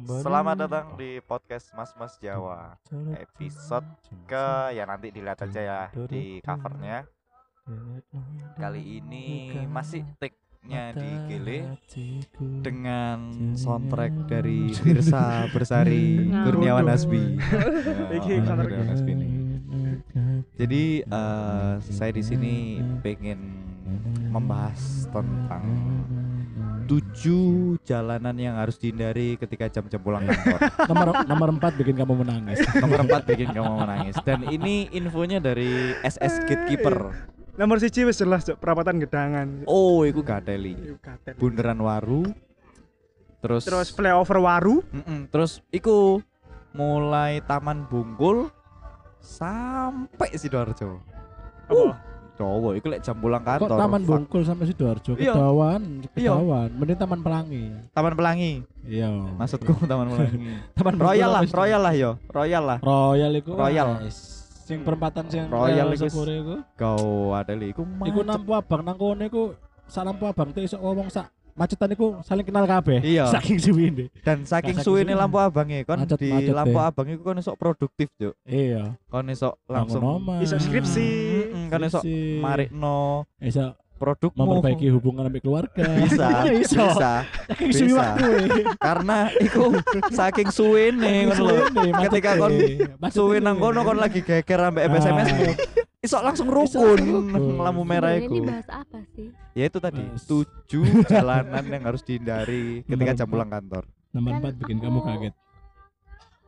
Kembali Selamat datang di podcast Mas Mas Jawa episode ke ya nanti dilihat aja ya di covernya. Kali ini masih take-nya di Gele dengan soundtrack dari Firsa Bersari Kurniawan. Hasbi. Hasbi ini. Jadi eh, saya di sini pengen membahas tentang tujuh jalanan yang harus dihindari ketika jam-jam pulang kantor. nomor nomor empat bikin kamu menangis. Nomor 4 bikin kamu menangis. Dan ini infonya dari SS Gatekeeper. Nomor siji wis jelas Cuk, perapatan gedangan. Oh, iku gateli. Bundaran Waru. Terus Terus flyover Waru, Mm-mm, terus iku mulai Taman Bungkul sampai Sidoarjo. apa? Cowok, iku lek jam pulang Kok kantor. Taman Fuck. Bungkul sampai Sidoarjo? Iya. Kedawan, Iya. kedawan. Mending Taman Pelangi. Taman Pelangi. Iya. Maksudku Taman Pelangi. Taman Royal lah, Royal lah yo. Royal lah. Royal iku. Royal. Sing perempatan sing Royal iku. Kau ada iku Iku nampu abang nang kono iku sak lampu abang tuh iso ngomong sak macetan iku saling kenal kabeh. Iya. Saking suwine. Dan saking saking suwene. lampu abangnya kon Macet- di macet lampu deh. abang iku kon iso produktif, Juk. Iya. Kon iso langsung. Iso skripsi. Kan iso Skripsi. marikno Iso produkmu memperbaiki hubungan sama keluarga. bisa Iso. bisa Saking suwi Bisa. waktu. karena iku saking suwene ngono lho Ketika kon suwe nang kono kon lagi geger ambek SMS mu iso langsung rukun rukun. lampu merah iku Ini bahas apa sih? ya itu tadi Mas. tujuh jalanan yang harus dihindari ketika jam empat. pulang kantor Nomor Kan 4 bikin kamu kaget.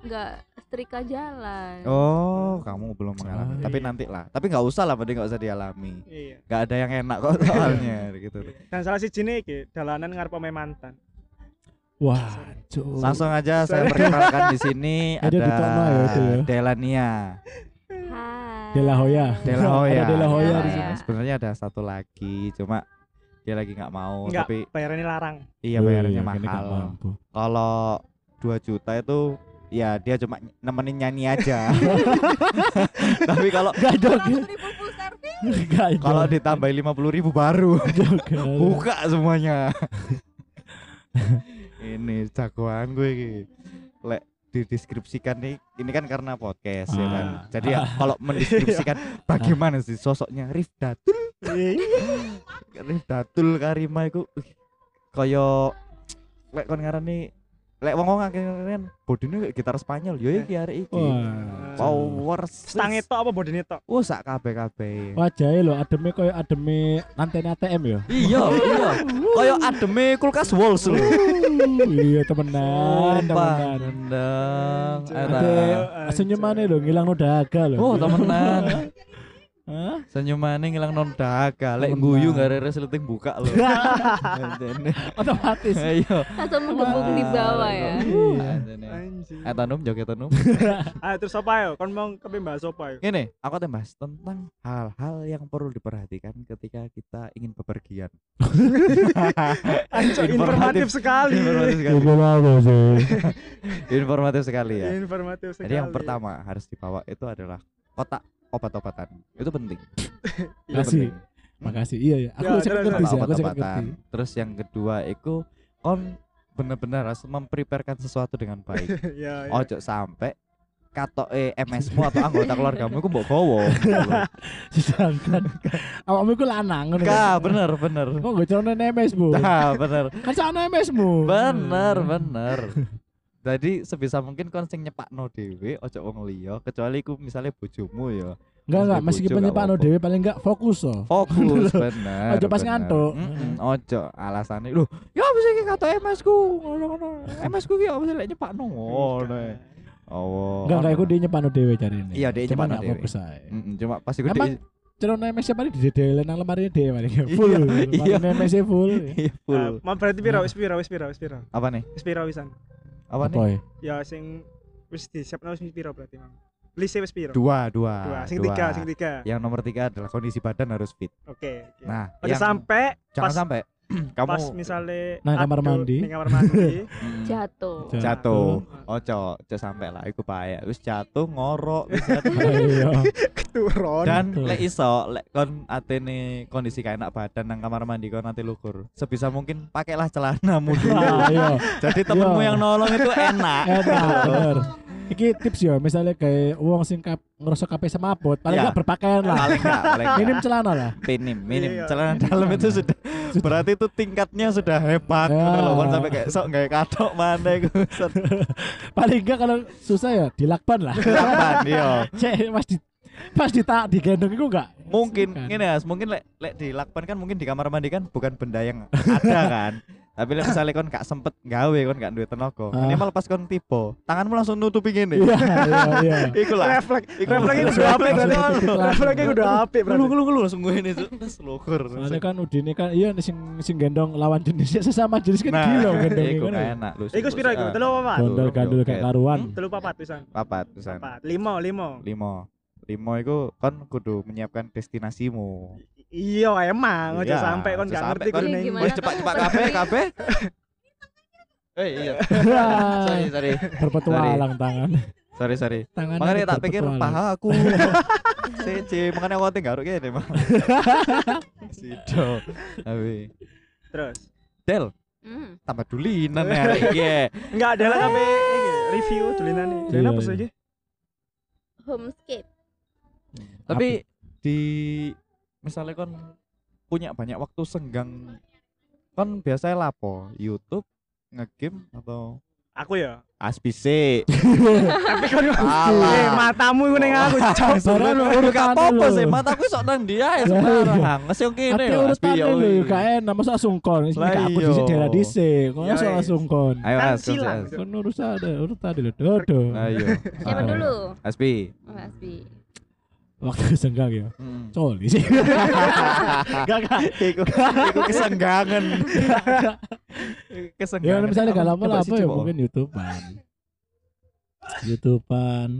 Enggak setrika jalan. oh kamu belum mengalami Ah, tapi iya. nanti lah tapi nggak usah lah penting nggak usah dialami Iya. nggak ada yang enak kok soalnya gitu Dan salah siji nih iki, dalanan ngarep omahe mantan. Wah, cuk. langsung aja saya perkenalkan di sini Ada ada ya itu ya. Delania Hai. Dela Hoya. Dela Hoya. Ada Hoya Dela di Hoya. sini. sebenarnya ada satu lagi cuma dia lagi nggak mau Enggak, tapi bayarannya larang. iya bayarannya nggak mahal kalau 2 juta itu ya dia cuma nemenin nyanyi aja tapi kalau. Gak kalau ditambahin lima puluh ribu baru buka semuanya ini jagoan gue iki lek dideskripsikan nih ini kan karena podcast ya kan? Ah. jadi ya kalau mendeskripsikan bagaimana sih sosoknya? Rifdatul Rifdatul Karima ih, kaya lek kon ngarani lek wong wong bodine kayak gitar Spanyol yo iki arek iki Wah. power Stang itu apa bodine tok? oh sak kabeh kabeh Wajahnya lo ademe koyo ademe antena ATM ya. iya iya kaya ademe kulkas Walls lho iya temenan, temenan. nendang Ada Anjir. senyumannya lo ngilang no daga lo. Oh temenan Hah? Senyumannya ngilang non daga Lek guyu gak ada resleting buka loh Otomatis. Ayo Langsung menggebuk di bawah ya. Iya. Eh tanum joget tanum Ah, terus apa ya? Kon mau kepe bahas apa ya? Gini aku akan bahas tentang hal-hal yang perlu diperhatikan ketika kita ingin bepergian Anjir, informatif sekali. Informatif sekali ya Informatif sekali. Jadi yang pertama harus dibawa itu adalah kotak obat-obatan Itu penting Itu Kasih. penting. Makasih. Iya ya. Aku Ya, ngerti sih, aku obat-obatan. Terus yang kedua itu kon bener-bener harus mempreparekan sesuatu dengan baik ya, ya. ojo sampai katok eh MS-mu atau anggota keluargamu iku mbok gowo. Sedangkan awakmu iku lanang ngono. Ka, bener bener. Kok gak calon MS, Bu? Nah, bener. Kan sana MS-mu. Bener, bener. Jadi sebisa mungkin kon sing nyepakno dhewe ojo wong liya kecuali ku misalnya bojomu ya. Enggak enggak, meskipun nyepakno dhewe paling enggak fokus loh. Fokus bener. Ojo pas ngantuk. Mm-mm, Ojo alasannya lho, ya apa sih iki katok MS ku? Ngono-ngono. MS ku ki apa sih lek nyepakno ngono. Oh. Enggak enggak iku dia nyepakno dhewe cari ini. Iya, dia Cuma nyepakno nggak dhewe. fokus ae. Mm-mm, cuma pas iku Emang di- Celon MS siapa di dedele nang lemari dhewe mari full. iya. Lemari MS full. Iya, Ah, full. mau berarti piro? Wis piro? Wis piro? Wis piro? Apa nih? Wis piro wisan? Apa nih? Apa ya? Ya sing wis disiapno wis piro berarti, Mang? Lise wis piro? Dua, dua. Dua. Sing dua. tiga, sing tiga. Yang nomor tiga adalah kondisi badan harus fit. Oke. oke. Nah, Oke yang sampai jangan pas sampai kamu pas misalnya Nang kamar mandi. ning kamar mandi Jatuh. jatuh ojo ojo sampai lah iku payak wis jatuh ngorok wis Iya. keturun dan lek iso lek kon atene kondisi kayak enak badan nang kamar mandi kon nanti lukur sebisa mungkin pakailah celanamu dulu Ah, Iya. jadi temenmu Iya. yang nolong itu enak Enak. Iki tips ya, misalnya kayak uang sing kap ngerasa kape semaput, paling Ya. enggak berpakaian lah. paling enggak paling. Minim celana lah. minim minim Iya. celana dalam itu sudah berarti itu tingkatnya sudah hebat Ya. gitu loh kon sampai kayak sok nggak katok mana Paling enggak kalau susah ya dilakban lah. kapan yo Cek pas di pas di tak digendong itu enggak. mungkin gini ya mungkin lek lek di lakban kan mungkin di kamar mandi kan bukan benda yang ada kan tapi lek misalnya kon gak sempet gawe kon gak duit tenaga Ah. minimal pas kon tipe tanganmu langsung nutupi gini Iya, iya, iya. iku lah. Refleks Iku refleksnya langsung udah apik berarti. Langsung refleksnya udah apik berarti. Ngeluh ngeluh langsung gue ini terus lukur Soalnya kan Udine kan iya sing sing gendong lawan jenisnya sesama jenis kan nah gila gendong iku kan. enak lu iku sepiro iku? Telu apa Gondol gandul kayak karuan. Hmm? telu papat pisan? Papat pisan. Papat. Limo limo. Limo. Limo iku kon kudu menyiapkan destinasimu iya emang. Aja Iya, sampai kon gak ngerti kon- kudu Ini ning wis cepat cepat kafe kafe eh iya. Sorry sorry. Berpetualang tangan. sorry sorry. Tangan. makanya tak pikir paha aku. Sece makanya aku tinggal garuk gini mah sido. Tapi. Terus? Del Hmm. tambah dulinan ya. Hari iki enggak ada lah kabeh review tulinane Iya, dan apa iya. sih iki Homescape. tapi di misalnya kon punya banyak waktu senggang kon biasanya lapo YouTube ngegame atau aku ya aspise tapi Alah. eh matamu iku ning aku cok Saran Udah lu. sih mataku sok nang dia ya Lah, sekarang nges yang kene lho, Aspi, ya, lu woi. gak enak masa langsung kon. Ini gak aku iya. di daerah dhisik. Kok Ya, langsung wis. langsung kon. ayo Kan mas kon, silang. Kon urusan ada urutan dulu. Dodo. ayo Siapa dulu? Aspi Oh, Asbi. Waktu senggang ya. Hmm. Coli sih. Gak gak Iku Iku kesenggangan Ya Kesenggangan misalnya gak lama lah apa ya mungkin YouTubean. YouTubean.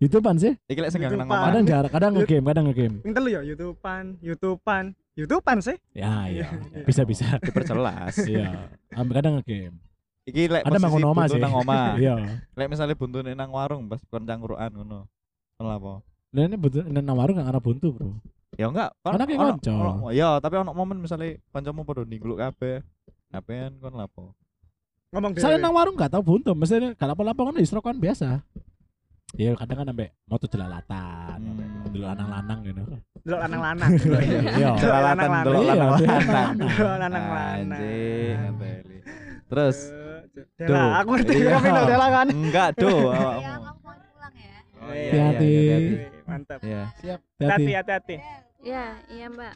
YouTubean sih. Iki lek senggang nang omah Kadang jarang, kadang nge-game, kadang nge-game. Yang telu ya YouTubean, YouTubean, YouTubean sih. Ya, iya. Bisa bisa. Diperjelas Iya. Ambil kadang nge-game. Iki lek Ada bangun oma sih. nang omah Iya. Lek misalnya buntu nang warung pas kon cangkruan ngono Kon apa Dan ini betul ini nang warung gak arah buntu, Bro. Ya enggak ono- konco. ono- Ya tapi ono momen misalnya kancamu padha ningluk kabeh Kapean kon lapo Ngomong Saya nang warung gak tau buntu, mestinya gak apa-apa kan distro kan biasa. Iya, kadang kan sampai moto jelalatan, Hmm. dulu lanang-lanang gitu. Delok lanang-lanang. Iya. Jelalatan lanang-lanang. delok Iya, lanang-lanang Delok lanang-lanang. Terus. Dela, aku ngerti Iya. tapi no Dela kan. enggak do Oh, Iya, iya, Hati-hati. iya, Mantap. Iya. Siap. Hati, Hati. hati-hati. Ya, iya Mbak.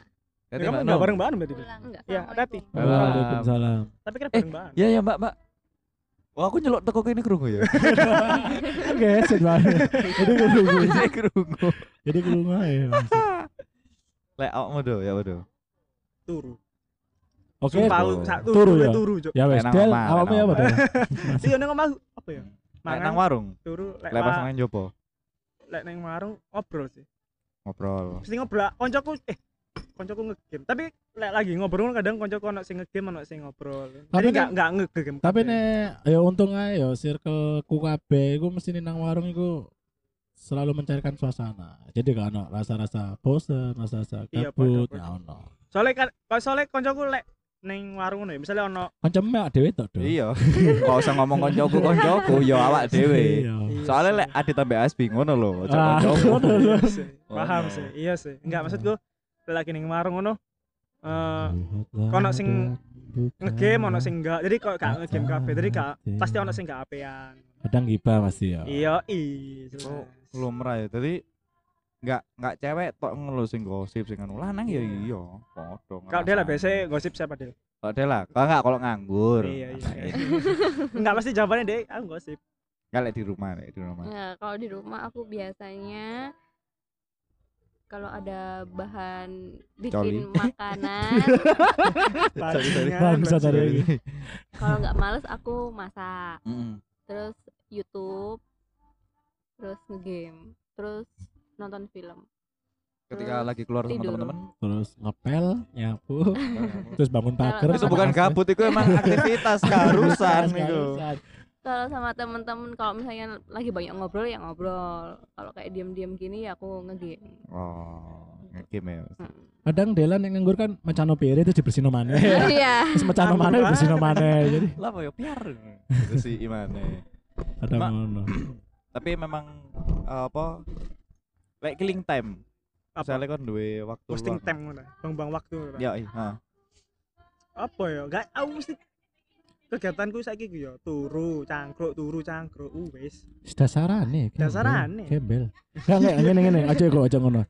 Hati, Kamu Mbak enggak Nom. bareng-bareng berarti. Enggak. Iya, hati-hati. Waalaikumsalam. Tapi kira Eh. bareng-bareng. Iya ya Mbak, Mbak. Wah, aku nyelok teko kene krungu ya. Oke, set banget. Jadi kelungu. Saya krungu. Jadi kelungu ya. Lek awakmu do, ya do. Turu. Oke. Turu ya? turu. Ya wes, Del, awakmu ya Mak. Del? Iya nang omah apa ya? Mangan nang warung, turu lek pas nang jopo lek nang warung ngobrol sih. ngobrol. Mesti ngobrol. Koncoku eh koncoku nge-game. Tapi lek lagi ngobrol kadang koncoku ono sing nge-game ono sing ngobrol. Tapi enggak kan- enggak nge-game. Tapi nek ya untung ae ya circle ku kabeh iku mesti nang warung iku selalu mencairkan suasana. Jadi gak ono rasa-rasa bosen, rasa-rasa Iya, podo, podo. ya ono. Soalnya kan soalnya koncoku lek ning warung ngono ya, misalnya ono Kanceme awak dhewe tok, Do. Iya. Kok usah ngomong koncoku koncoku, ya awak dhewe. Iya. Soalnya lek ade tambah asbi ngono lho, ojo Ah. Iya sih, paham sih. Iya sih. Enggak maksudku lek lagi ning warung ngono eh kono sing nge-game ono sing enggak. Jadi kok gak nge-game kabeh. Jadi gak pasti ono sing gak apean. kadang gibah pasti ya. Iya, i. Oh, lumrah ya. Jadi enggak enggak cewek tok ngono sing gosip sing anu lanang ya iya padha. Kalau dia lah biasanya gosip siapa dia? Kalau dia lah, kalau enggak kalau nganggur. Iya, iya. Ngapain? Enggak pasti jawabannya deh, aku gosip. Enggak lek di rumah, lek di rumah. Ya, kalau di rumah aku biasanya kalau ada bahan Coli. bikin makanan, sorry. Bangsa Bajingan, tadi. kalau nggak males aku masak, Mm-mm. terus YouTube, terus ngegame, terus nonton film. ketika Terus lagi keluar sama teman-teman? Terus ngepel nyapu terus bangun pagar. Itu bukan gabut itu emang aktivitas keharusan itu. kalau sama temen-temen kalau misalnya lagi banyak ngobrol ya ngobrol. Kalau kayak diem-diem gini ya aku ngegame. Oh ngegame ya. Hmm. kadang Delan yang nganggur kan macano pire itu dibersihno maneh. Iya. Terus macano maneh dibersihno maneh jadi lah apa ya piar itu sih imane. Ada ngono. Tapi memang apa like killing time apa misalnya kan duwe waktu posting luang. time ngono bang-bang waktu ngono. ya iya apa ya gak aku mesti kegiatanku saiki ku ya turu cangkruk turu cangkruk uh wis dasarane. Dasarane. gembel enggak enggak ngene ngene aja kok aja ngono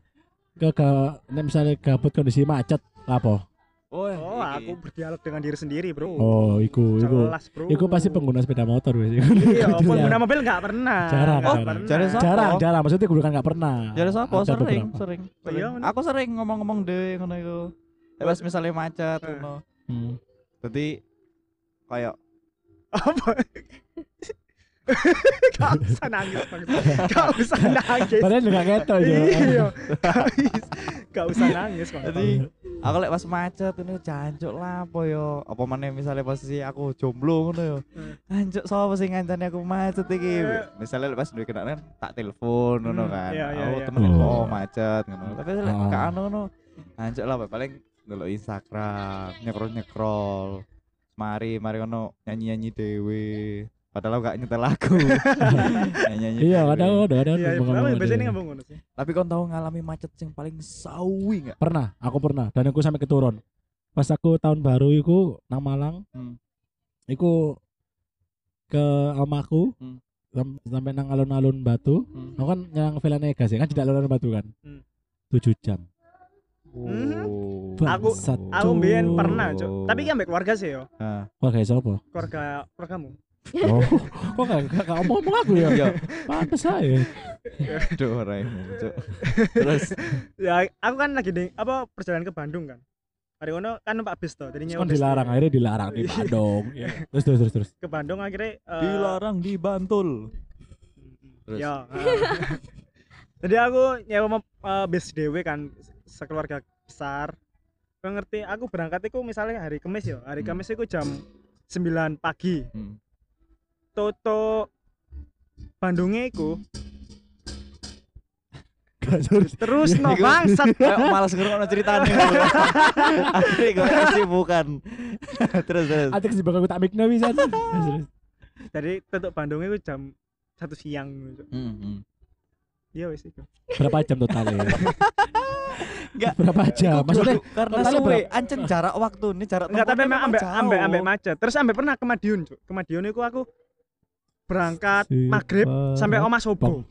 ke ke misalnya gabut kondisi macet lapo oh, oh aku berdialog dengan diri sendiri bro. Oh iku iku. Jelas bro. Iku pasti pengguna sepeda motor wes. Iya pengguna mobil nggak pernah. Jarang, nggak jarang. pernah. Jarang, Sopo? jarang jarang. Maksudnya gue kan nggak pernah. Jadi siapa? Ada sering beberapa. sering, Oh, sering. iya, aku sering ngomong-ngomong deh ngono iku. Eh, pas misalnya macet Eh. ngono. Hmm. jadi kayak apa gak usah nangis gak usah nangis. Padahal juga keto ya. iya. Gak usah nangis bang. Jadi aku lek pas macet ini jancuk lah apa yo? Apa mana misalnya posisi aku jomblo ngono yo? Hmm. jancuk sapa sing ngancani aku macet iki? Eh. misalnya lek pas duwe kendaraan tak telepon ngono Hmm, kan. Iya, iya, aku iya. temen Oh. oh. macet ngono. Tapi lek Oh. gak anu ngono jancuk lah paling ndelok Instagram nyekrol nyekrol mari mari ngono nyanyi nyanyi dewe padahal aku gak nyetel lagu nyanyi Iya, kadang ada ada iya biasanya ngomong ngono sih tapi kau tahu ngalami macet yang paling sawi nggak Pernah, aku pernah dan aku sampai keturun. Pas aku tahun baru iku nang Malang. Hmm. Iku ke omaku Hmm. sam- sampai nang alun-alun Batu. Hmm. Aku kan nyerang Velanegas ya kan tidak alun-alun Batu kan. Hmm. 7 jam. Oh. Aku- Bangsat, aku mbien pernah cuk tapi kan ambek keluarga sih yo. Wah kayak siapa? keluarga keluargamu Oh, kok gak, gak, gak ngomong aku ya? Iya. Pantes saya. Aduh, raimu, Cuk. Terus ya aku kan lagi di apa perjalanan ke Bandung kan hari ono kan numpak bis toh jadi nyewa kan bis dilarang, akhirnya dilarang di Bandung. Ya. Terus terus terus terus. ke Bandung akhirnya eh, dilarang di Bantul. Terus? ya eh. jadi aku nyewa eh, bis dewe kan sekeluarga besar Kau ngerti aku berangkat itu misalnya hari Kamis ya hari Hmm. Kamis itu jam 9 pagi Hmm. Toto Bandungnya iku Gak terus. terus no bangsat Kayak malas ngerungokno ceritane. Asli kok bukan. terus terus. Atik sih bakal tak mikna bisa. Terus jadi Toto Bandungnya itu jam satu siang gitu. Hmm, hmm. iya wes itu Berapa jam totalnya? Enggak. Berapa jam? Maksudnya karena suwe ancen jarak waktu ini jarak Enggak, tapi memang ambek ambek ambek macet. Terus ambek pernah ke Madiun, Cuk. Ke Madiun iku aku berangkat Si maghrib sampai para Oma Sobo.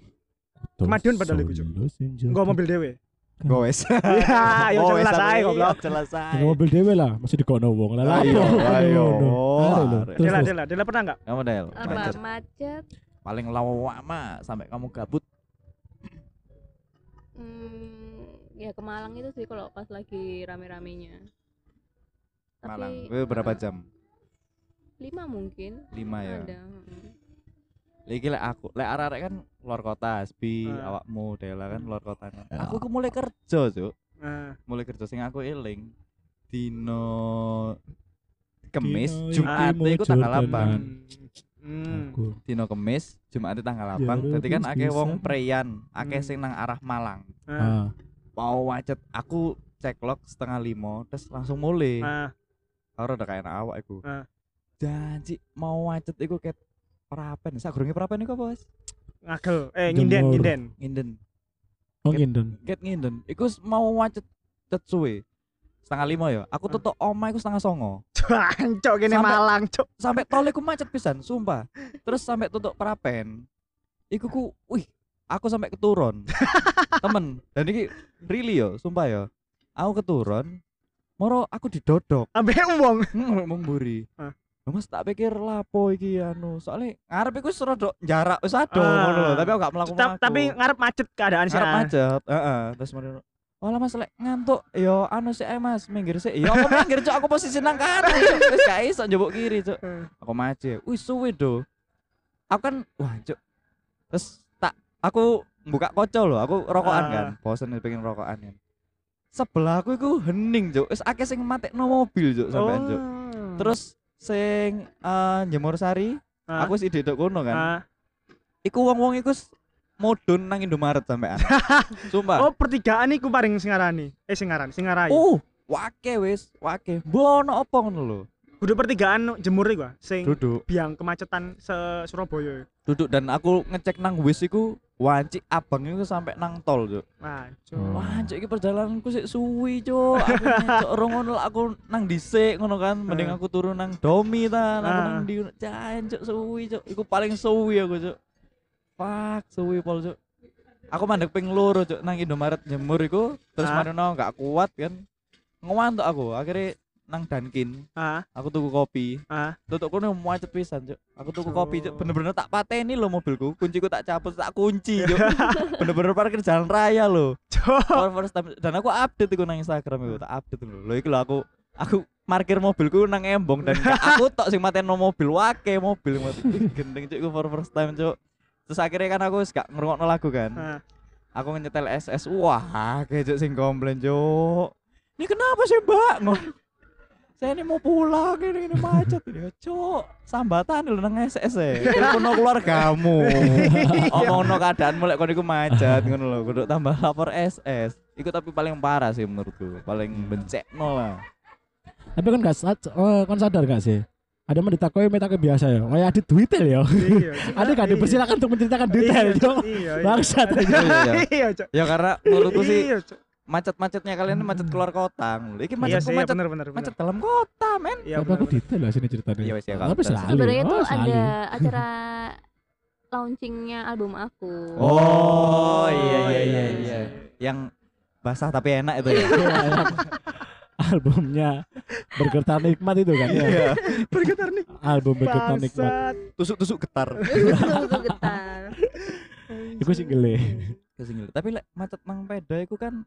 Ke Madiun padahal iku, Enggak mobil dewe. Iya, Oh, jelas wes, ae tapi goblok. iya, Jelas ae. Enggak mobil dewe lah, masih dikono wong lah. lah, Ayo, ayo. Dela. Dela, Dela pernah enggak? Kamu Del, apa macet. macet Paling lama sampai kamu gabut. hmm, ya ke Malang itu sih kalau pas lagi rame-ramenya tapi Malang. Weh, berapa jam? lima mungkin Lima ya. ada. Lagi lek aku, lek arek-arek kan luar kota, Sbi, Ah. awakmu, Dela kan luar kota. kan. Ya. Aku ku mulai kerja, Cuk. Nah, Mulai kerja sing aku eling. Dino Kemis, Dino Jumat iku tanggal Jordan. 8. hmm. Aku. Dino Kemis, Jumat tanggal Ya, 8. Dadi kan akeh wong preyan, akeh Hmm. sing nang arah Malang. Ah. Mau macet, aku cek log setengah lima, terus langsung mulai. nah, Ora udah kayak awak iku. Ah. Janji mau macet iku ket prapen. Sakurunge prapen iku apa, Mas? ngagel. Eh, nginden, nginden. Nginden. Oh nginden. Ket nginden. Iku mau macet cet suwe. Setengah lima ya. Aku tutup oma iku setengah songo. Cuk, kene Sampai- Malang, Cuk. Sampai tol iku macet pisan, sumpah. Terus sampai tutup prapen. Iku ku, wih, aku sampai keturun. Temen. Dan iki really yo, sumpah yo. Aku keturun. Moro aku didodok. Ambek wong. Hmm, Mong mburi. Lah, Mas tak pikir lapo iki anu. Soalnya ngarep iku wis rada jarak wis ado Ah. ngono lho, tapi aku gak mlaku Ta- Tapi ngarep macet keadaan sih. ngarep macet, heeh. Terus mari Walah Mas lek ngantuk yo anu sih ae Mas, minggir sih. Yo aku minggir cuk, aku posisi nang kanan. Wis gak iso njebuk kiri cuk. Hmm. Aku macet. Wis suwe do. Aku kan wah cuk. Terus tak aku buka kocok loh aku rokokan Ah. kan bosen pengen rokokan kan sebelah aku itu hening cuk wis akeh sing matekno mobil cuk sampean cuk Oh. terus sing eh, jemur sari Ah. aku sih dedok kono kan Ah. iku wong-wong iku s- mudun nang Indomaret sampean sumpah Oh, pertigaan iku paling sing ngarani. Eh sing ngaran, sing ngarai. oh wake wis wake bono opo ngono lho Kudu pertigaan jemur iku, ah, sing duduk biang kemacetan se Surabaya. duduk dan aku ngecek nang wis iku wanci abang iku sampai nang tol cuk Wah, cuk. Oh. Wah, cuk iki perjalananku sik suwi, cuk. Aku nyecok ora ngono lah, aku nang dhisik ngono kan. Mending Eh. aku turun nang Domi ta, aku nang di Jan, cuk suwi, cuk. Iku paling suwi aku, cuk. Fuck, suwi pol, cuk. Aku mandek ping loro, cuk, nang Indomaret jemur iku, terus Ah. marino gak kuat kan. Ngewantuk aku, akhirnya nang Dunkin, Ah, aku tuku kopi. ah. Tutuk kono macet pisan, cuk. Aku tuku kopi, cuk. Bener-bener tak pateni lho mobilku. Kunciku tak cabut, tak kunci, cuk. Bener-bener parkir jalan raya lho Cuk. for first time dan aku update iku nang Instagram iku tak update lho lho iku lho aku aku parkir mobilku nang embong dan aku tok sing mateno mobil wake mobil mati gendeng cuk iku for first time cuk terus akhirnya kan aku gak ngrungokno lagu kan Ah. aku nyetel SS wah kayak cuk sing komplain cuk ini kenapa sih mbak. Saya ini mau pulang ini ini macet ini cuk sambatan lho nang SS e telepono keluargamu omongno keadaan mulai kon iku macet ngono lho kudu tambah lapor SS iku tapi paling parah sih menurutku paling bencekno lah Tapi kan gak sad, oh, kan sadar gak sih? Ada mah ditakoi metake biasa ya. Oh ya adit detail ya. Iya. Ada gak dipersilakan untuk menceritakan detail Iya. Iya. iya. Bangsat aja. Iya, iya. Iya, ya karena menurutku sih Iya. Macet-macetnya kalian macet keluar kota ngono. iki Iya macet sih, iya, macet bener bener macet bener. dalam kota men Iya, Tapi aku detail lah sini ceritanya. Iya, wes ya, Tapi kalau selalu. Sebenarnya oh, tuh selalu. ada acara launchingnya album aku. oh iya iya iya, iya iya. iya yang basah tapi enak itu ya Iya, iya. Albumnya Bergetar Nikmat itu kan ya. iya Bergetar nih. Album Bergetar Nikmat. Tusuk-tusuk getar Itu getar. Iku single Kesingil. tapi lek macet nang peda iku kan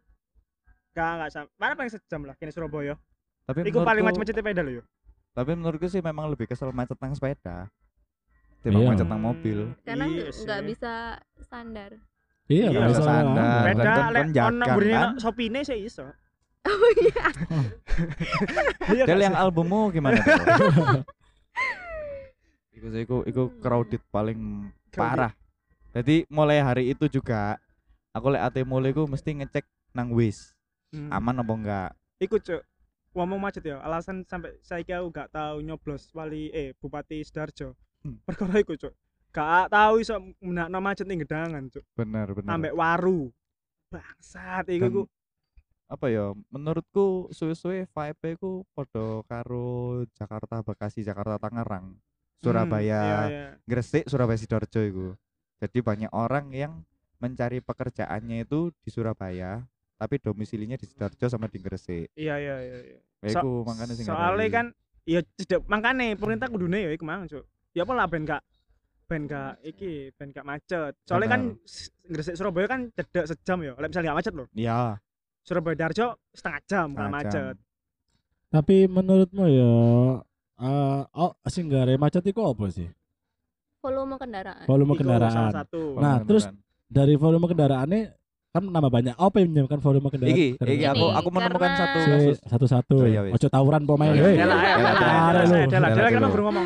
Gak gak sam. Mana paling sejam lah kini Surabaya. tapi Iku paling menurutku- macet-macetnya peda lho yo. tapi menurutku sih memang lebih kesel macet nang sepeda timbang Iya. macet nang mobil Karena Iya nggak sih. bisa standar. Iya, Iya, bisa. Peda kan- lek kan ono burine kan? Shopee sih iso. Oh iya. Iya Del yang albummu gimana iku sih iku iku crowded paling parah jadi mulai hari itu juga aku lek ate mulai iku mesti ngecek nang wis Hmm. aman apa enggak Iku cuk. Ngomong macet ya, alasan sampai saya aku gak tahu nyoblos wali eh Bupati Sidoarjo. Hmm. Perkara iku cuk. Gak tahu iso menakno macet ning gedangan cuk. bener bener Ambek waru. Bangsat iku iku. apa ya menurutku suwe-suwe vibe ku podo karo Jakarta Bekasi Jakarta Tangerang Surabaya Hmm, iya, iya. Gresik Surabaya Sidoarjo itu jadi banyak orang yang mencari pekerjaannya itu di Surabaya tapi domisilinya di Sidoarjo sama di Gresik Iya iya iya. iya. Ya So- iku makanya sing Soalnya kan ya tidak makane pemerintah kudune ya iku mang cuk. Ya apa lah ben gak ben gak iki ben gak macet. Soalnya kan Gresik Surabaya kan cedek sejam ya. Lek misalnya gak macet loh. ya Surabaya Darjo setengah jam kalau Setengah macet. jam. Tapi menurutmu ya eh oh sing gare macet iku apa sih? Volume kendaraan. Volume Iku kendaraan. salah satu. Nah, terus. Dari volume kendaraannya kan nama banyak. Apa yang menyebabkan volume kendaraan? Iki, iki aku aku menemukan satu satu oh, iya, satu ojo tawuran pemain. Iya,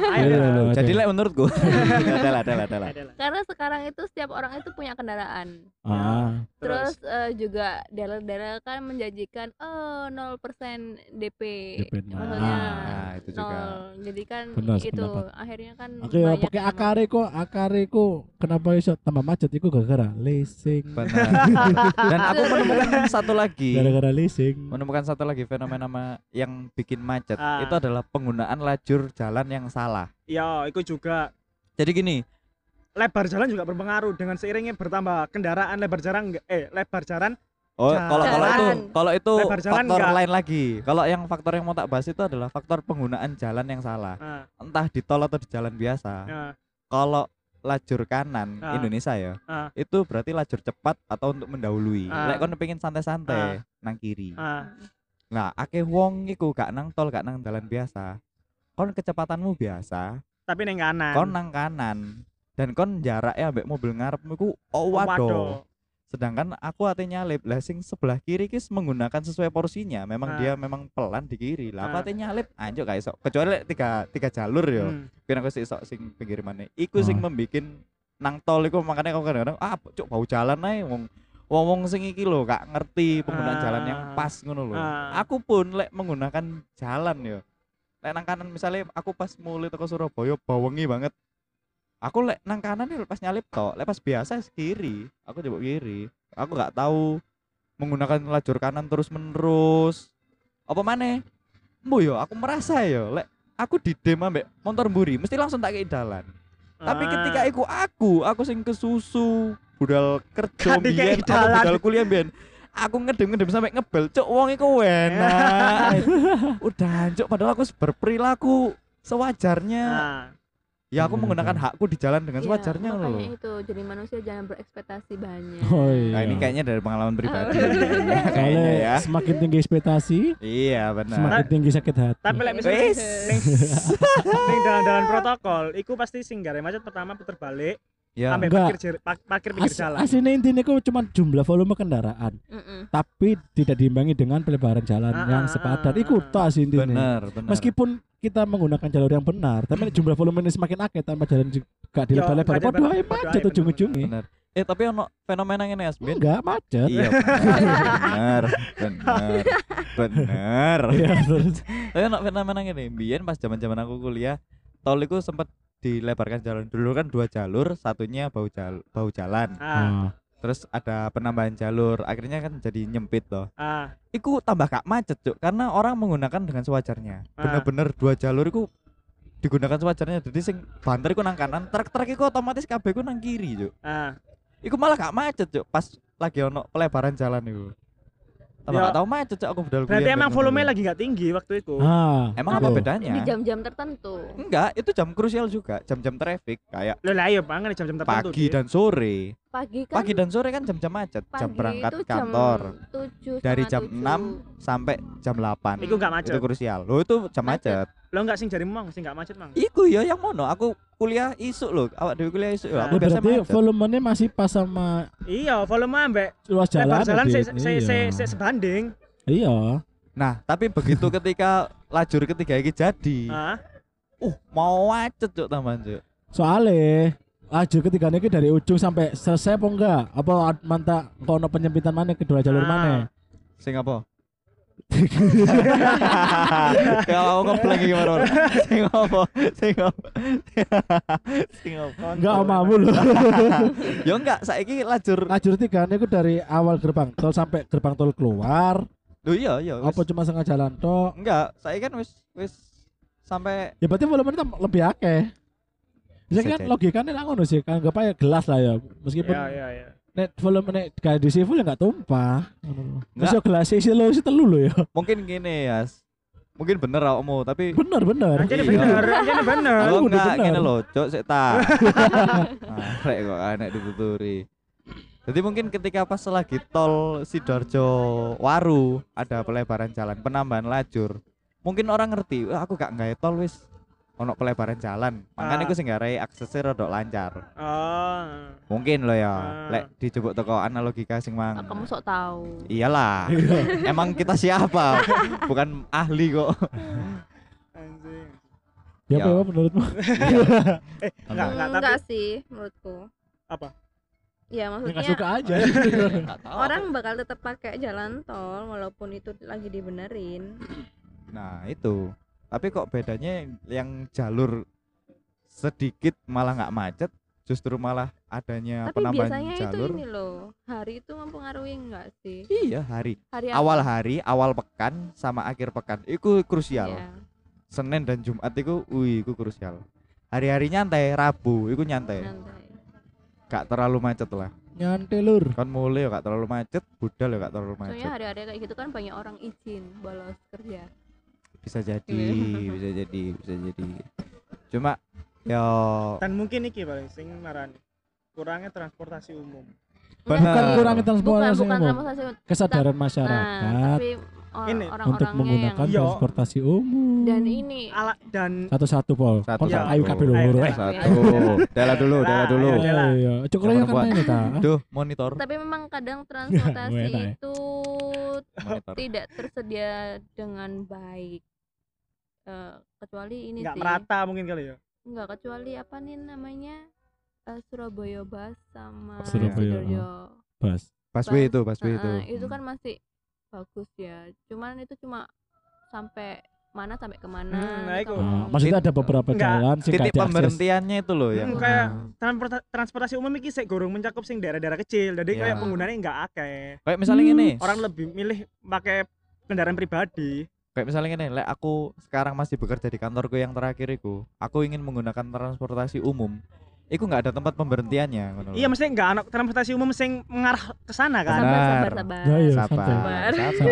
Hei jadi lah menurutku. Adalah adalah adalah karena sekarang itu setiap orang itu punya kendaraan. Ah. terus uh, juga dealer-dealer kan menjanjikan oh nol persen DP, maksudnya ah, itu juga. nol. Jadi kan itu akhirnya kan oke pakai akariku kok kok kenapa iso tambah macet itu gara-gara leasing. dan aku menemukan satu lagi Gara-gara leasing. menemukan satu lagi fenomena yang bikin macet Ah. itu adalah penggunaan lajur jalan yang salah Ya, itu juga jadi gini lebar jalan juga berpengaruh dengan seiringnya bertambah kendaraan lebar jalan enggak eh lebar jalan Oh, Jalan. kalau kalau itu kalau itu faktor enggak. lain lagi. Kalau yang faktor yang mau tak bahas itu adalah faktor penggunaan jalan yang salah. nah, Entah di tol atau di jalan biasa. nah, Kalau lajur kanan Ah. Indonesia ya, Ah. itu berarti lajur cepat atau untuk mendahului. Ah. Lek kon pengen santai-santai nang kiri. ah, Nah, akeh wong iku gak nang tol, gak nang jalan biasa. Kon kecepatanmu biasa, tapi neng kanan kon nang kanan. Dan kon jaraknya ambek mobil ngarepmu iku oh Oh, waduh. Sedangkan aku ate nyalip lah sing sebelah kiri kis menggunakan sesuai porsinya memang Ah. dia memang pelan di kiri lah aku Ah. ate nyalip anjuk gak iso kecuali tiga tiga jalur yo Hmm. kira aku sih iso sing pinggir mana iku sing Ah. membikin nang tol iku makanya aku kadang-kadang ah cuk bau jalan ae wong wong wong sing iki lho gak ngerti penggunaan jalan yang Ah. pas ngono lho Ah. aku pun lek menggunakan jalan yo lek nang kanan misalnya aku pas mulai teko Surabaya bawengi banget aku lek nang kanan nih pas nyalip tok lek pas biasa kiri aku coba kiri. Aku gak tahu menggunakan lajur kanan terus menerus apa mana Mbo yo aku merasa yo lek aku di dem ambek motor mburi mesti langsung tak kei dalan. Tapi Ah. ketika iku aku aku sing kesusu budal kerja mbiyen aku budal kuliah mbiyen aku ngedem-ngedem sampai ngebel cuk wong iku enak. Udah cuk padahal aku berperilaku sewajarnya. Nah, ya aku Iya, menggunakan iya. hakku di jalan dengan Iya, sewajarnya loh makanya itu jadi manusia jangan berekspektasi banyak Oh iya. nah ini kayaknya dari pengalaman pribadi Oh. kayaknya Soalnya ya semakin tinggi ekspektasi, iya benar semakin tinggi sakit hati. tapi lek misalnya ning dalan-dalan protokol iku pasti sing gare macet pertama puter balik ya sampai Enggak. parkir jir- parkir pinggir As, jalan aslinya intinya itu cuma jumlah volume kendaraan, Mm-mm. tapi tidak diimbangi dengan pelebaran jalan Ah, yang ah, sepadan. ah, Itu ah. tas intinya. benar benar Meskipun kita menggunakan jalur yang benar, tapi jumlah volume ini semakin akeh tanpa jalan juga dilebar-lebar. padahal macet ujung-ujungnya. benar eh tapi ono fenomena ini Asbin Enggak macet. iya benar benar benar Iya, terus. tapi ono fenomena ini biyen pas zaman zaman aku kuliah tol itu sempat dilebarkan jalan. Dulu kan dua jalur satunya bau jal bau jalan. Ah. Ah. terus ada penambahan jalur akhirnya kan jadi nyempit loh ah. Iku tambah gak macet cuk karena orang menggunakan dengan sewajarnya. Ah. bener-bener dua jalur iku digunakan sewajarnya. Jadi sing banter iku nang kanan truk-truk iku otomatis kabeh iku nang kiri cuk. Ah. Iku malah gak macet cuk pas lagi ono pelebaran jalan iku tambah Ya. gak tau macet cuk aku bedal berarti kuliah emang ben volume lagi nggak tinggi waktu itu? Ah, emang apa bedanya? Di jam-jam tertentu. Enggak itu jam krusial juga. Jam-jam traffic kayak lo lah iya banget jam-jam tertentu pagi dan sore. Pagi kan pagi dan sore kan jam-jam macet jam pagi berangkat itu jam kantor. 7, dari jam tujuh. 6 sampai jam 8 Iku nggak macet. itu krusial. Lo itu jam Macet. macet lo nggak sing jari mang sing nggak macet mang Iku ya yang mono aku kuliah isuk loh awak dewe kuliah isuk Nah. aku Ya, biasa berarti macet volumenya masih pas sama iya volume ambek luas jalan. lebar jalan se se se Iya. se sebanding Iya. nah tapi begitu ketika lajur ketiga ini jadi uh mau macet cuk tambahan cuk Soalnya lajur ketika ini dari ujung sampai selesai apa enggak? Apa mantap kono penyempitan mana kedua jalur Ah. mana? sing apa ya aku ngeblank iki maror sing apa sing apa sing apa Enggak omamu loh. ya enggak saiki lajur lajur tiga ini dari awal gerbang tol sampai gerbang tol keluar. Loh iya iya. Apa cuma setengah jalan tok? enggak saiki kan wis wis sampai Ya berarti volumenya lebih akeh. Bisa Bisa kan logikanya lah ngono sih, kan enggak ya gelas lah ya. Meskipun iya iya iya net volume nek gak di full ya enggak tumpah. Enggak. Masuk gelas isi lo isi telu lo ya. mungkin gini ya mungkin bener awakmu tapi Bener bener. Anjir Iya. bener, anjir bener. Enggak, bener. ngene lho, cok sik ta. Ah, rek kok enek dituturi. Jadi mungkin ketika pas lagi tol Sidoarjo Waru ada pelebaran jalan, penambahan lajur. Mungkin orang ngerti, "Wah, aku gak gawe tol wis ono pelebaran jalan. Makanya Ah. aku sing garai aksesnya rada lancar. Oh. Mungkin lo ya, Ah. lek dijebuk teko analogika sing mang. Ah, kamu sok tahu Iyalah. Emang kita siapa? Bukan ahli kok. Anjing. Ya Ya. apa menurutmu? Eh, enggak, enggak, tapi enggak sih menurutku Apa? ya Ya maksudnya enggak suka aja. Orang bakal tetap pakai jalan tol walaupun itu lagi dibenerin Nah itu Tapi kok bedanya yang jalur sedikit malah nggak macet Justru malah adanya tapi penambahan biasanya jalur. itu ini loh hari itu mempengaruhi enggak sih? Iya hari. Hari Awal hari, awal pekan sama akhir pekan. Itu krusial. Iya. Senin dan Jumat itu wih itu krusial. Hari-hari nyantai, Rabu itu nyantai. Nanti. Gak terlalu macet lah. Nyantai lur. Kan mulai ya gak terlalu macet Budal ya gak terlalu soalnya macet hari-hari kayak gitu kan banyak orang izin bolos kerja Bisa jadi, Iya. bisa jadi, bisa jadi Cuma ya dan mungkin iki paling sing marani kurangnya transportasi umum Benar. Bukan kurangnya bukan transportasi bukan umum. transportasi umum. Kesadaran nah masyarakat. tapi or- Ini, orang-orangnya untuk menggunakan Iya. transportasi umum. yang dan ini ala dan satu-satu pol. Satu, Pol satu. ayo kabeh loro, ayo. eh. Satu. Dela dulu, dela dulu. Iya, cuk Yang ya kan ini ta. Duh, monitor. tapi memang kadang transportasi ya. itu tidak tersedia dengan baik Eh, kecuali ini nggak sih merata mungkin kali ya Enggak kecuali apa nih namanya eh, Surabaya Bus sama Surabaya, Sidoarjo. Bas. Busway Bus. itu, busway itu. Heeh, itu Hmm. kan masih bagus ya. Cuman itu cuma sampai mana sampai ke mana. Hmm, nah gitu. itu. Ah, maksudnya ada beberapa Enggak, jalan sih titik pemberhentiannya itu loh yang Hmm, kayak transporta transportasi umum iki sik gorong mencakup sing daerah-daerah kecil jadi Iya. kayak penggunanya nggak akeh kayak misalnya Hmm. gini orang lebih milih pakai kendaraan pribadi kayak misalnya gini lek aku sekarang masih bekerja di kantorku yang terakhir aku ingin menggunakan transportasi umum iku nggak ada tempat pemberhentiannya iya mesti nggak anak transportasi umum sing mengarah ke sana kan Sabar, sabar, Benar. sabar. Ya, iya. sabar Sabar. sabar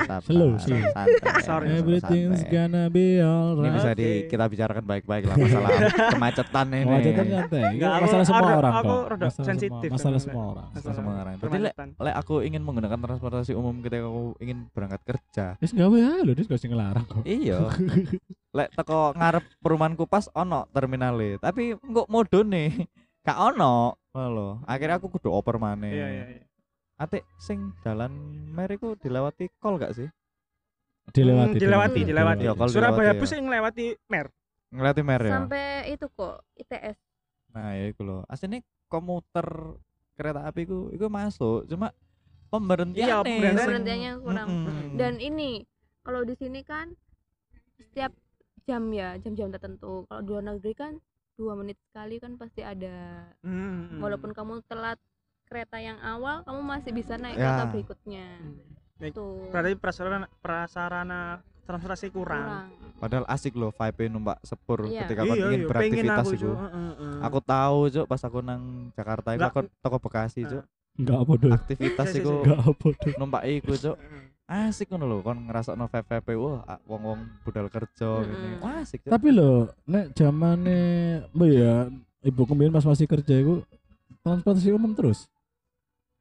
sabar Slow, slow. santai Sorry, Everything's gonna be ini alright. bisa Oke. di kita bicarakan baik-baik lah masalah kemacetan ini Kemacetan santai. Aku- masalah semua orang aku kok. rada Masalah sensitif semua, masalah semua orang. Masalah semua orang. Berarti lek lek aku ingin menggunakan transportasi umum ketika aku ingin berangkat kerja Wis gawe ae lho, dis gak sing ngelarang kok. iya lek teko ngarep perumahanku pas ono terminale tapi kok modone gak ono lho akhirnya aku kudu oper maneh iya iya iya Ate sing dalan meriku dilewati kol gak sih? Dilewati. Hmm, dilewati dilewati kalau Surabaya dilewati, bus ya. yang ngelewati mer Ngelewati mer ya. Sampai itu kok ITS. Nah, ya iku lho. Asline komuter kereta api ku iku masuk, cuma pemberhentian Iya, pemberhentian. Pemberhentiannya kurang. Mm-mm. Dan ini kalau di sini kan setiap jam ya, jam-jam tertentu. Kalau di luar negeri kan dua menit sekali kan pasti ada. Hmm. Walaupun kamu telat kereta yang awal, kamu masih bisa naik Ya. kereta berikutnya. Baik. Tuh. berarti prasarana prasarana transportasi kurang, Padahal asik loh vibe numpak sepur Iya. ketika kon ingin pengen beraktivitas aku. Heeh, heeh. Aku tahu, Cuk, pas aku nang Jakarta iku Nggak. aku toko Bekasi, Cuk. Enggak apa. Aktivitas Iya, iya, iku iya. Enggak apa dulu. numpak iku, Cuk. Asik ngono lho, kon ngrasakno vibe-vibe wah ah, wong-wong budal kerja Mm-mm. gini. Wah, asik, Cuk. Tapi lho, nek zamane mbak ya, ibu kembali pas masih kerja iku transportasi umum terus.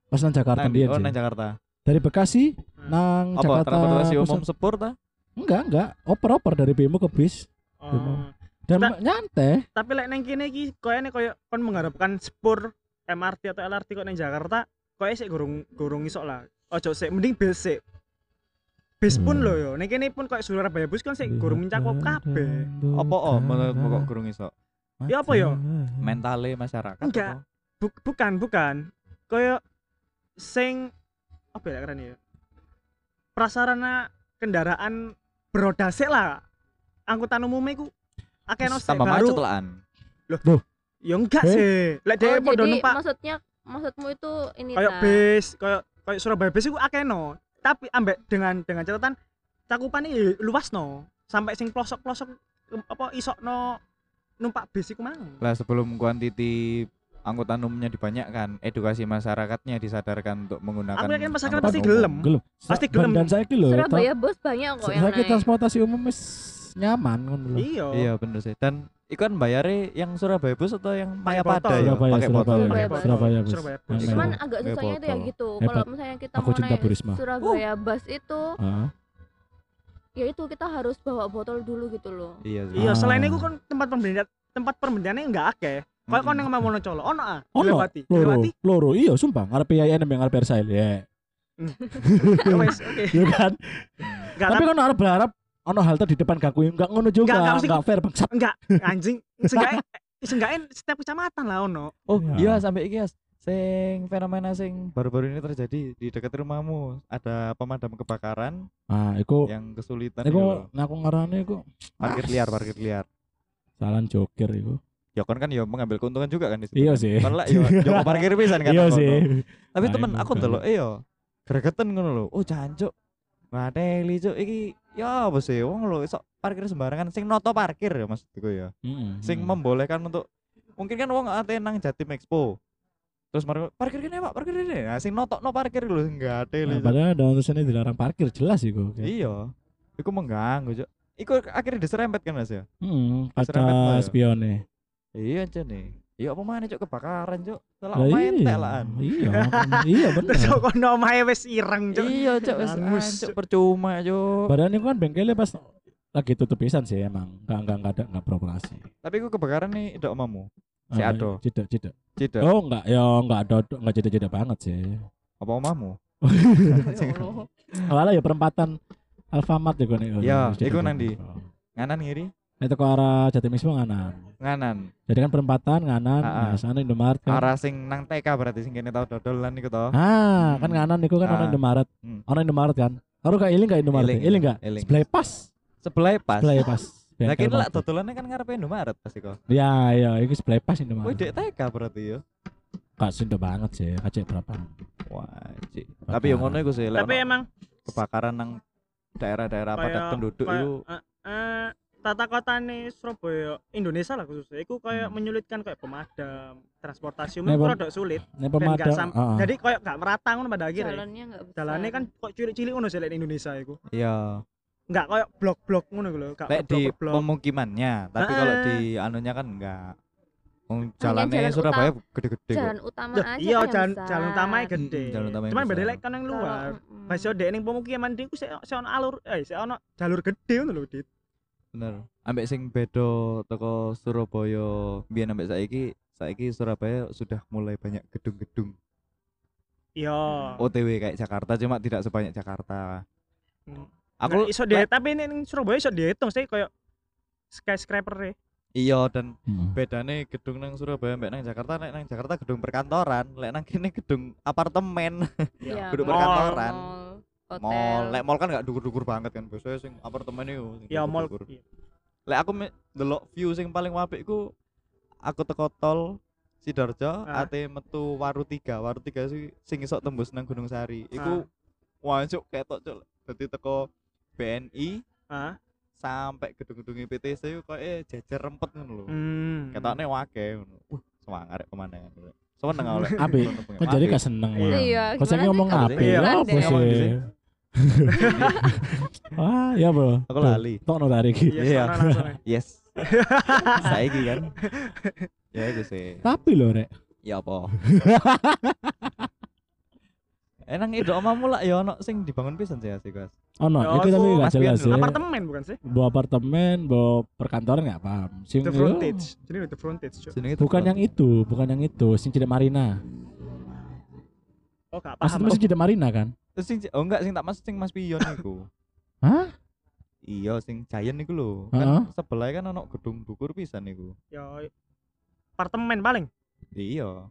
Pas nang Jakarta Nang- dia oh, nang Jakarta. Dari Bekasi Hmm. nang Apa Jakarta. transportasi pusat. umum sepur ta? Enggak, enggak. Oper-oper dari BMO ke bis Oh. dan Nah. nyantai. tapi lek neng kene iki koyone koyo kon mengharapkan spur MRT atau LRT kok neng Jakarta koyo sik gurung gurung iso lah ojo sik mending bis sik bis pun Hmm. lho yo neng kene pun koyo Surabaya bus kan sik gurung mencakup kabeh Apa oh menurutmu kok gurung iso? Ya apa ya? Mentale masyarakat. Enggak. Buk- bukan bukan koyo sing apa ya keren ya prasarana kendaraan beroda sik lah angkutan umum iku akeh no sik, Tambah baru macet lah. ya enggak Eh? sih lek Oh, dhewe padha jadi numpak maksudnya maksudmu itu ini kayak bis kayak kayak Surabaya bis iku akeh no tapi ambek dengan dengan catatan cakupan ini luas no sampai sing pelosok pelosok apa isok no numpak bis iku mang Lah sebelum kuantiti angkutan umumnya dibanyakkan, edukasi masyarakatnya disadarkan untuk menggunakan Aku yakin masyarakat pasti gelem. Gelem. Pasti gelem. Dan saya lho, Surabaya bus banyak kok yang saya naik. transportasi umum wis nyaman ngono lho. iya Iya bener sih. Dan iku kan bayarnya yang Surabaya bus atau yang Mayapada ya? Surabaya, Pakai botol. Surabaya, Surabaya Pakai bus. botol. Surabaya bus. Surabaya bus. Cuman agak susahnya itu ya gitu. Kalau misalnya kita Aku mau cinta naik Bu Risma. Surabaya bus itu, Heeh. ya itu kita harus bawa botol dulu gitu loh. Iya sih. iya Ah. selain itu kan tempat pembelian tempat pembeliannya enggak akeh kayak kon Mm-mm. yang mau Monocolo ono ah Ono, dilewati loro, loro, iya sumpah, ngarep IAIN yang ngarep Ersail ya. Ya wes oke Iya kan? Tapi kan arep berharap ono halte di depan gaku enggak ngono juga, Enggak, enggak, enggak, fair bangsat. enggak anjing seenggaknya seenggaknya setiap kecamatan lah ono Oh Iya. iya sampai iki. Sing fenomena sing baru-baru ini terjadi di dekat rumahmu ada pemadam kebakaran Ah, iku yang kesulitan iku lho. ngaku ngarane iku parkir liar parkir liar salah joker iku. ya kan kan ya mengambil keuntungan juga kan di situ Iya kan. sih. Kan lah ya yo parkir pisan kan Iya sih. tapi Nah, temen aku kan. ndelok eh yo gregeten ngono lho oh jancuk ngateli cuk iki ya apa sih wong lho iso parkir sembarangan sing noto parkir ya maksudku ya Mm-mm. sing membolehkan untuk mungkin kan wong ate nang Jatim Expo terus mari parkir kene Pak parkir kene nah sing notok no parkir lho sing Nah, ngateli Cuk. padahal ada tulisannya dilarang parkir jelas iku. iya iku mengganggu iku akhirnya diserempet kan mas ya Hmm, kaca ya. spione. iya aja nih Iya apa mana cok kebakaran cok. Salah Lah main iya. telaan. Iya, iya bener. Terus kok kono omahe wis ireng, Cuk. Iya cok wis Hangus, cok percuma cok. Badan itu kan bengkelnya pas lagi tutup pisan sih emang. Enggak enggak enggak ada enggak beroperasi. Tapi aku kebakaran nih itu omamu. Si Ah, Ado. Tidak, tidak. Cida. Oh, enggak, ya enggak ada enggak jeda-jeda banget sih. Apa omamu? Awalnya ya perempatan Alfamart ya gue Ya, iku nang ndi? Nganan ngiri? Itu ke arah Jatimismo nganan. Nganan. Jadi kan perempatan nganan, Ah, ah. nah sana Indomaret kan. Arah sing nang TK berarti sing kene tau dodolan iku to. Ah, kan Hmm. nganan itu kan orang Ah. Indomaret. Hmm. Orang Indomaret kan. Kalau gak iling gak Indomaret? Iling, Iling gak? iling. Sebelah pas. Sebelah pas. Sebelah pas. Lah kene lak dodolannya kan ngarepe Indomaret pasti kok. Ya, ya, itu sebelah pas Indomaret. dek TK berarti ya. Gak sindo banget sih, kacek berapa? Wajib. Tapi yang ngono iku sih Tapi emang kebakaran nang daerah-daerah padat penduduk itu tata kotane Surabaya Indonesia lah khususnya. Itu kayak Hmm. menyulitkan kayak pemadam transportasi Nih, umum Bang. rada sulit. dan pemadam. gak sam- ah. jadi kayak gak merata ngono pada akhirnya. Jalannya nggak besar. Jalannya kan kok cilik-cilik ngono di Indonesia iku. Iya. Nggak kayak blok-blok ngono gitu loh gak lek di blok per blok pemukimannya tapi Ah. kalau di anunya kan enggak jalannya jalan Surabaya gede-gede kok. jalan utama aja iya kan yang jalan besar. jalan utamanya gede. Mm, jalan utamanya cuman beda lek kan yang luar. pas yo dek ning pemukiman iku sik sik ono alur eh ono jalur gede ngono lho dit bener ambek sing beda toko Surabaya biyen ambek saiki saiki Surabaya sudah mulai banyak gedung-gedung iya OTW kayak Jakarta cuma tidak sebanyak Jakarta Hmm. aku Nah, iso di tapi ini ning Surabaya iso dihitung sih kayak skyscraper e. iya dan Hmm. bedane gedung nang Surabaya mbek nang Jakarta nek nang Jakarta gedung perkantoran lek nang kene gedung apartemen Iya, Gedung mall, perkantoran. mall, mall hotel. lek mall kan gak dukur-dukur banget kan biasanya sing apartemen itu ya mall iya. lek aku delok view sing paling apik iku aku teko tol Sidoarjo Ah. ate metu Waru 3 Waru 3 sih sing isok tembus nang Gunung Sari iku wancuk ketok cuk dadi teko BNI ah sampai gedung-gedung PTC iku koyo jejer rempet ngono lho hmm. ketokne wake ngono uh semangat rek pemandangan seneng Api. nonton Kok jadi gak seneng Iya. Iya, Kok saya ngomong api? Iya, Ya Kan apa sih? Ah, ya bro. Aku lali. Tok no tarik. iya Iya. ae. yes saiki kan ya itu sih Tapi loh rek. ya apa Enang itu omamu lah ya ono sing dibangun pisan sih asik guys. Oh no, Ya, itu tapi gak Mas jelas Pian ya. apartemen bukan sih Bawa apartemen, bawa perkantoran gak paham. Sing the frontage jadi the frontage bukan yang itu, bukan yang itu, sing tidak Marina. Oh gak Maksudnya paham masih tidak Marina kan? Terus sing oh enggak sing tak mas sing Mas Pion iku. Hah? Iya sing Giant iku lho. Heeh. Kan sebelah kan ono gedung dukur pisan iku. ya apartemen paling Iya.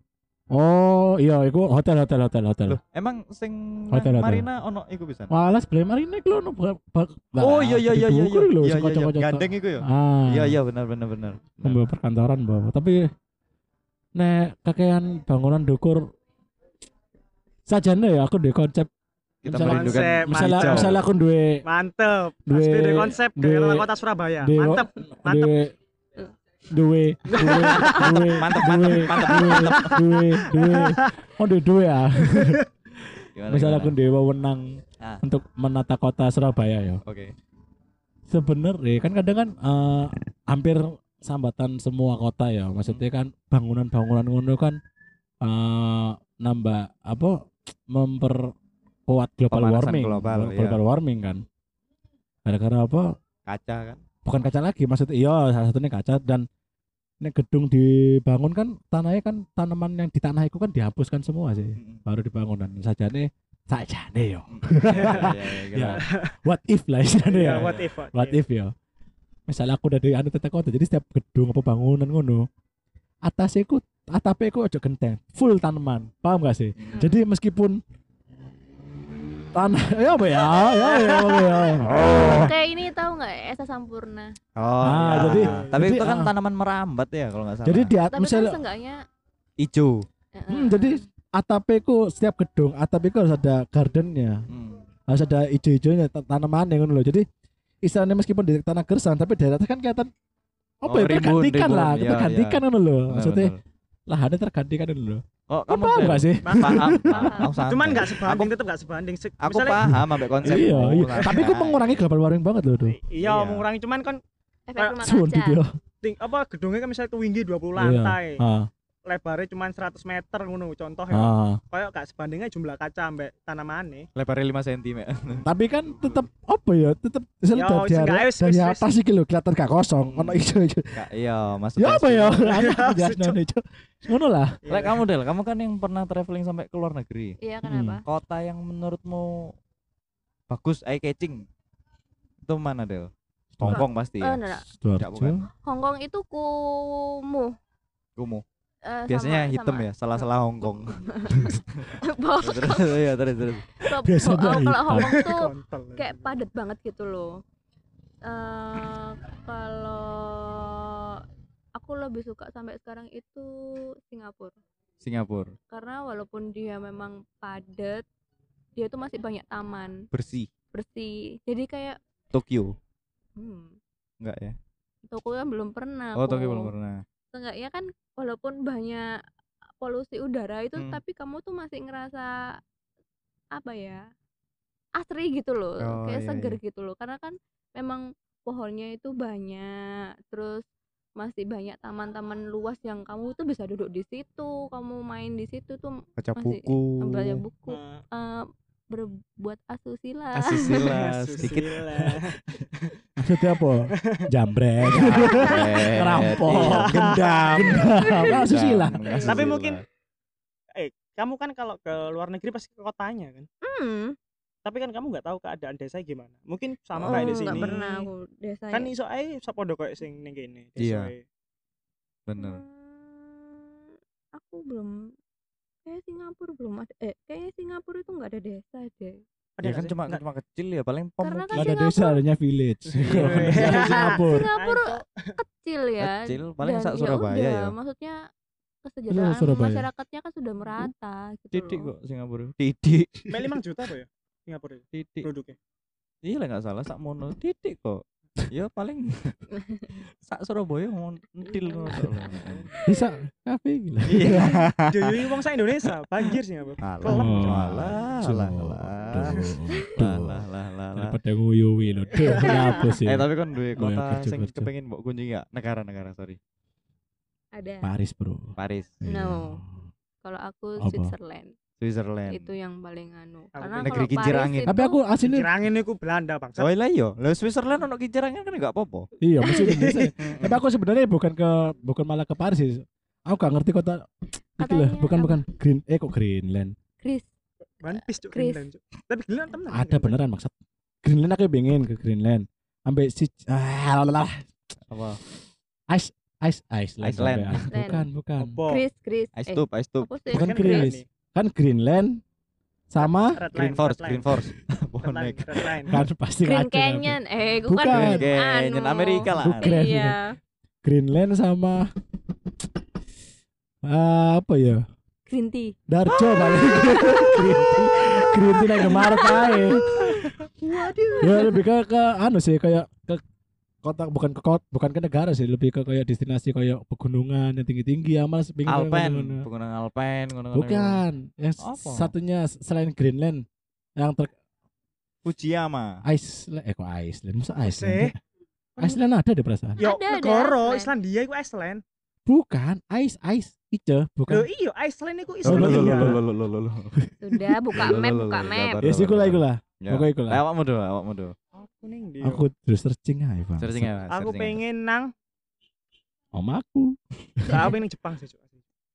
Oh iya, itu hotel hotel hotel hotel. Loh, emang sing Hotel, hotel. Marina ono iku pisan. Walah sebelah Marina bak, bak, Oh iya iya iya iya. Iya sing iya iya. Gandeng iku ya. Ah. Iya iya benar benar benar. Benar. Membawa perkantoran bawa. Tapi nek kakean bangunan dukur sajane ya aku di konsep Kita Misalnya- merindukan Konsep, misalnya Hijau. misalnya aku duwe mantep. Duwe- dari konsep duwe- daerah kota Surabaya. duwe mantep mantep. duwe duwe duwe duwe Mantep, duwe mantep, duwe duwe duwe oh duwe duwe ya. Gimana, misalnya aku gimana? duwe wewenang Ah. untuk menata kota Surabaya ya. Oke. sebenarnya kan kadang kan eh, hampir sambatan semua kota ya. Maksudnya kan bangunan-bangunan ngono kan eh, nambah apa memperkuat global Pemanasan warming. global, iya. global warming kan. Gara-gara apa? Kaca kan. bukan kaca lagi maksudnya iya salah satunya kaca. Dan ini gedung dibangun kan tanahnya kan tanaman yang di tanah itu kan dihapuskan semua sih Mm-mm. baru dibangun. Dan saja nih saja nih yo. Iya, iya, iya, Ya. what if lah istilahnya ya. what if what if. ya misalnya aku dari anu tata kota jadi setiap gedung apa bangunan ngono atasnya ku atapnya ku aja genteng full tanaman paham gak sih Mm. jadi meskipun tanah ya apa ya ya ya apa ya kayak ini tahu nggak Esa Sampurna Oh, Ah, iya. jadi- tapi jadi, itu kan ah. tanaman merambat ya kalau nggak salah. jadi di tapi kan misalnya seenggaknya ijo. eh, Hmm, jadi atapnya ku setiap gedung atapnya ku harus ada gardennya Hmm. harus ada hijau-hijaunya ta- tanamannya ngono loh jadi istilahnya meskipun di tanah gersang tapi daerah atas kan kelihatan apa Oh, ya rimbun, tergantikan rimbun. lah Iya, tergantikan ngono loh Benar, maksudnya benar. Lahannya tergantikan ngono loh Oh, kamu paham gak sih paham. Paham. Aku santai. cuman nggak sebanding Aku, tetep nggak sebanding Se- aku misalnya- paham ambek konsep. iya iya tapi kok mengurangi global warming banget loh tuh iya Iya. mengurangi cuman kan efek rumah kaca ting, apa gedungnya kan misalnya tinggi 20 Iya. lantai Ah. Lebarnya cuma 100 meter ngono contoh ya. Ah, Kayak gak sebandingnya jumlah kaca ambek tanamannya. Lebarnya 5 cm. tapi kan tetep apa ya? Tetep misalnya Ya, dari, dari, atas iki lho kelihatan gak kosong. Hmm. Ono ijo ijo. Kak, iya, maksudnya. Ya apa ya? Ya, jasno ijo. Ngono lah. Lek kamu Del, kamu kan yang pernah traveling sampai ke luar negeri. iya kenapa Kota yang menurutmu bagus eye catching itu mana Del? Hongkong pasti ya. enggak, Tidak, bukan. enggak. Hongkong itu kumuh Kumuh. Eh, Biasanya sama- hitam sama- ya, salah-salah Hongkong. Terus iya terus terus. kalau- Biasanya kalau hitam. Hongkong tuh kayak padat banget gitu loh eh kalau aku lebih suka sampai sekarang itu Singapura Singapura karena walaupun dia memang padat dia tuh masih banyak taman bersih. bersih jadi kayak Tokyo hmm, enggak ya? Tokyo kan belum pernah Oh, aku. Tokyo belum pernah. Seenggaknya kan walaupun banyak polusi udara itu Hmm. tapi kamu tuh masih ngerasa apa ya asri gitu loh Oh, kayak iya, seger iya. gitu loh karena kan memang pohonnya itu banyak terus masih banyak taman-taman luas yang kamu tuh bisa duduk di situ kamu main di situ tuh Baca Masih buku. baca buku Nah, eh, berbuat asusila Asusila sedikit. Maksudnya apa? Jambret. Eh, Ngerampok. iya, gendam. Gendam. Susila. Gendam, Tapi asusila. mungkin Kamu kan kalau ke luar negeri pasti ke kotanya kan. hmm. Tapi kan kamu nggak tahu keadaan desa gimana. Mungkin sama Oh, kayak di nggak sini. pernah aku desa Kan iso ae sapodo koyo sing ning kene. Iya. ae. bener Hmm, aku belum kayak Singapura belum ada eh kayaknya Singapura itu nggak ada desa deh Ada ya kan cuma Nggak. cuma kecil ya paling Karena pemukiman kan Nggak ada Singapura- desa adanya village. Iya. Di Singapura. Singapura Ayo, kecil ya Kecil, paling sak Surabaya udah, ya. maksudnya kesejahteraan Surabaya. masyarakatnya kan sudah merata gitu titik loh. kok Singapura titik Mek 5 juta apa ya? Singapura titik penduduknya. iya lah nggak salah sak mono titik kok ya paling sak Surabaya mau entil ngono. Bisa kafe gila. iya Joyo wong sak Indonesia, banjir Singapura. Alah, Kelem. Alah, alah, alah. lah lah lah lah lah Daripada nguyuwi lho. Duh, sih? eh tapi kan duwe kota sing kepengin mbok kunjungi ya negara-negara sorry ada Paris, Bro. Paris No. kalau aku Apa? Switzerland Switzerland itu yang paling anu Aku karena negeri kincir angin. itu Tapi aku aslinya Kirangin iku Belanda bang. oh iya iya lho Switzerland ono kincir angin kan enggak apa-apa iya mesti Indonesia. Tapi aku sebenarnya bukan ke bukan malah ke Paris sih. Aku gak ngerti kota Iki lah, bukan bukan Green eh kok Greenland. Chris One Piece cuk Chris. Greenland cuk. Tapi Greenland temen. Ada beneran maksud. Greenland aku pengen ke Greenland. Sampai si ah lah apa ice ice Iceland. Iceland. Bukan, bukan. Chris Chris ice eh, tube ice tube Bukan Kan Chris. Kan Greenland sama Red Green line, Force red line. Green Force bonek kan pasti Green Canyon eh Bukan. kan Green Canyon anu. Amerika lah Bukan. Keren, iya Greenland sama Ah, apa ya? green tea Darjo paling Green tea Green tea nang Maret ae. Ya lebih ke ke anu sih kayak ke kota bukan ke kota bukan ke negara sih lebih ke kayak destinasi kayak pegunungan yang tinggi-tinggi ya mas kayak Alpen pegunungan Alpen bukan yang Apa? satunya selain Greenland yang ter Fujiyama Iceland eh kok Iceland masa. Iceland Iceland ada deh perasaan Yo, Ada, ada negara. Islandia iku Iceland. bukan ice ice ice bukan iya Iceland iku lo, lo, Islandia. lo, lo, lo, lo, lo. sudah buka map buka map ya sih gula gula Ya. Pokoknya iku lah. Eh, awakmu do, awakmu do. Aku ning ndi? aku terus searching aja bang Searching Mas, Aku pengen nang om aku aku pengen Jepang sih, Cuk.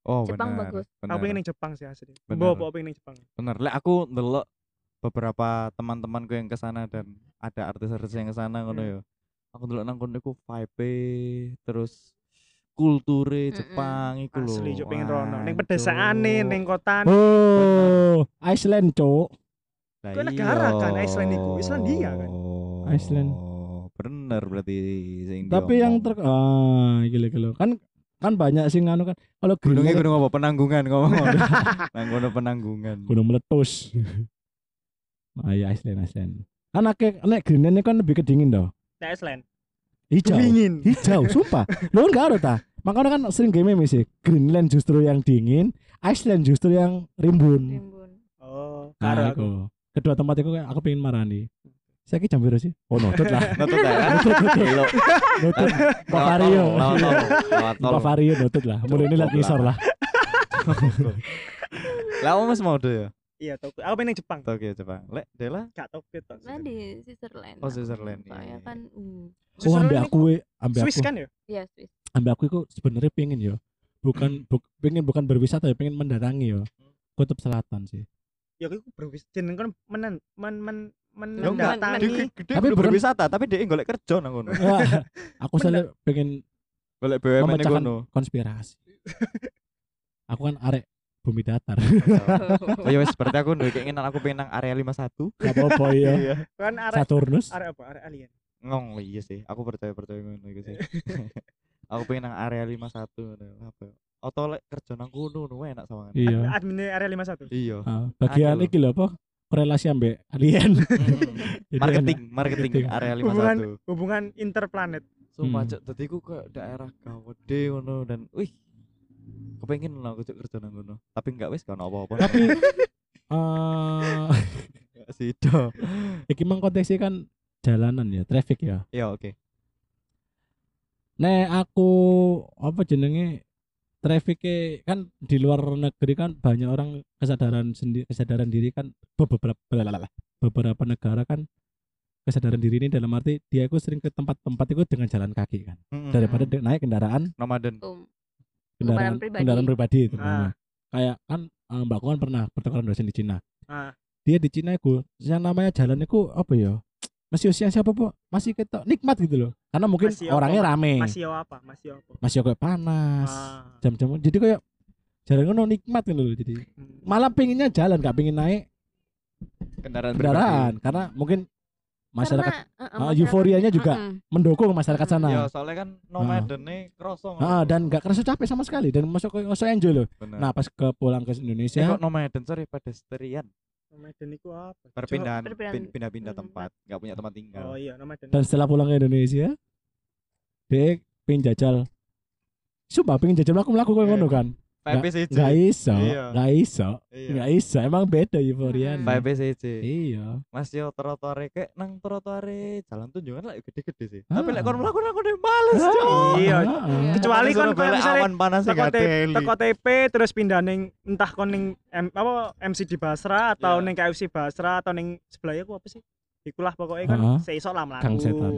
Oh, Jepang benar, bagus. benar, Aku pengen ning Jepang sih asli. Bener. Mbok apa pengen ning Jepang? Bener. Lek aku ndelok beberapa teman-temanku yang ke sana dan ada artis-artis yang ke sana ngono Hmm. ya. Aku ndelok nang kono iku vibe terus kulture. Jepang iku lho. Asli Cuk pengen rono. Ning pedesaan Cuk. ning kota. oh Iceland cok Lah Kok negara kan. Iceland iku? Islandia kan? Iceland. Bener berarti sing tapi yang ter ah gila gila kan kan banyak sih nganu kan kalau gunungnya gunung apa? Penanggungan ngomong. Nang kono penanggungan. gunung meletus ah iya Iceland Iceland kan nek Greenland kan lebih ke dingin toh Nah, Iceland. hijau Dingin. hijau sumpah lo kan gak ada ta makanya kan sering game sih Greenland justru yang dingin Iceland justru yang rimbun Rimbun. Oh, nah, karo aku. Kedua tempat itu aku pengen marani saya ki jam berapa sih oh notut lah Nutut ya notut notut Gelo. notut Lewat Bavario. Bavario notut lah mulai ini lihat ngisor lah Lah kamu Mas mau ya? iya Tokyo aku pengen Jepang Tokyo Jepang. Lek Dela gak Tokyo tok Nah di Switzerland. Oh. Switzerland, iya, Soalnya iya. kan uh, Oh, ambil aku, we- ambil Swiss aku, kan ya ya Swiss. ambil aku itu sebenarnya pengen yo. Bukan buk, pengen bukan berwisata ya, pengen mendatangi yo. Kutub Selatan sih. Ya aku berwis jeneng kan menen men men men Ya enggak, mendatangi Tapi berwisata, tapi dia golek kerja nang ngono. Aku soalnya pengen Golek BUMN ngono. konspirasi. aku kan arek bumi datar. Oh ya wis berarti aku duwe keinginan aku pengen nang area 51. Gak apa-apa ya. Kan arek Saturnus. arek apa arek alien Ngong iya sih, aku percaya percaya ngono iku sih. aku pengen nang area 51 ngono. Apa? Auto lek kerja nang kono ngono enak sama Iya. admin area 51 Iya. Ah, bagian iki lho apa? Korelasi ambek alien. Jadi marketing, marketing Marketing. area hubungan 51. hubungan interplanet Sumpah Hmm. cok, dadi ku ke daerah gawede ngono dan wih kepengen lah aku cok kerja nang ngono. Tapi enggak wis kan apa-apa. Tapi eh Enggak sih do. iki mang konteksnya kan jalanan ya, traffic ya. Ya oke. Nek aku apa jenenge trafficnya kan di luar negeri kan banyak orang kesadaran sendiri kesadaran diri kan beberapa beberapa negara kan kesadaran diri ini dalam arti dia itu sering ke tempat-tempat itu dengan jalan kaki kan Mm-mm. daripada naik kendaraan nomaden. Kendaraan pribadi. kendaraan pribadi itu Ah. kayak kan eh, mbak kan pernah pertukaran dosen di Cina ah dia di Cina itu yang namanya jalan itu apa ya masih usia siapa po masih ketok nikmat gitu loh. Karena mungkin Masih apa, orangnya Mas? rame. Masih apa? Masih apa? Masih kayak panas. Ah. Jam-jam. Jadi kayak jalan ngono nikmat gitu loh. Jadi hmm. malah pengennya jalan gak pengen naik Kendaraan kendaraan. karena mungkin masyarakat Karena, uh, uh, ah, masyarakat- euforianya juga Mm-mm. mendukung masyarakat pribadi. Ya sana soalnya kan nomaden nih kroso ngono. Ah, dan gak kerasa capek sama sekali. Dan masuk ke enjoy loh. Bener. nah pas ke pulang ke Eh, Indonesia kok nomaden sorry pedestrian Nomaden itu apa? perpindahan Perpindahan pin- pindah-pindah tempat. tempat nggak punya tempat tinggal Oh iya, nomaden. dan setelah pulang ke Indonesia dia pengen jajal sumpah pengen jajal melaku melaku kayak Iya. ngono kan PPCC nggak iso Iya. nggak iso iya nggak iso emang beda euforianya PPCC iya Mas yo trotoare kayak nang trotoare jalan tunjungan lah gede-gede sih Ah. tapi lek kon mlaku nang kono males Ah. Iya. ah. Kecuali kon kayak misalnya awan panas teko gak T- teli teko TP terus pindah ning entah kon ning M, apa MC di Basra atau Iya. ning KFC Basra atau ning sebelahnya ku apa sih? Ikulah pokoknya kan Ah. seisok lah mlaku. Kang setan.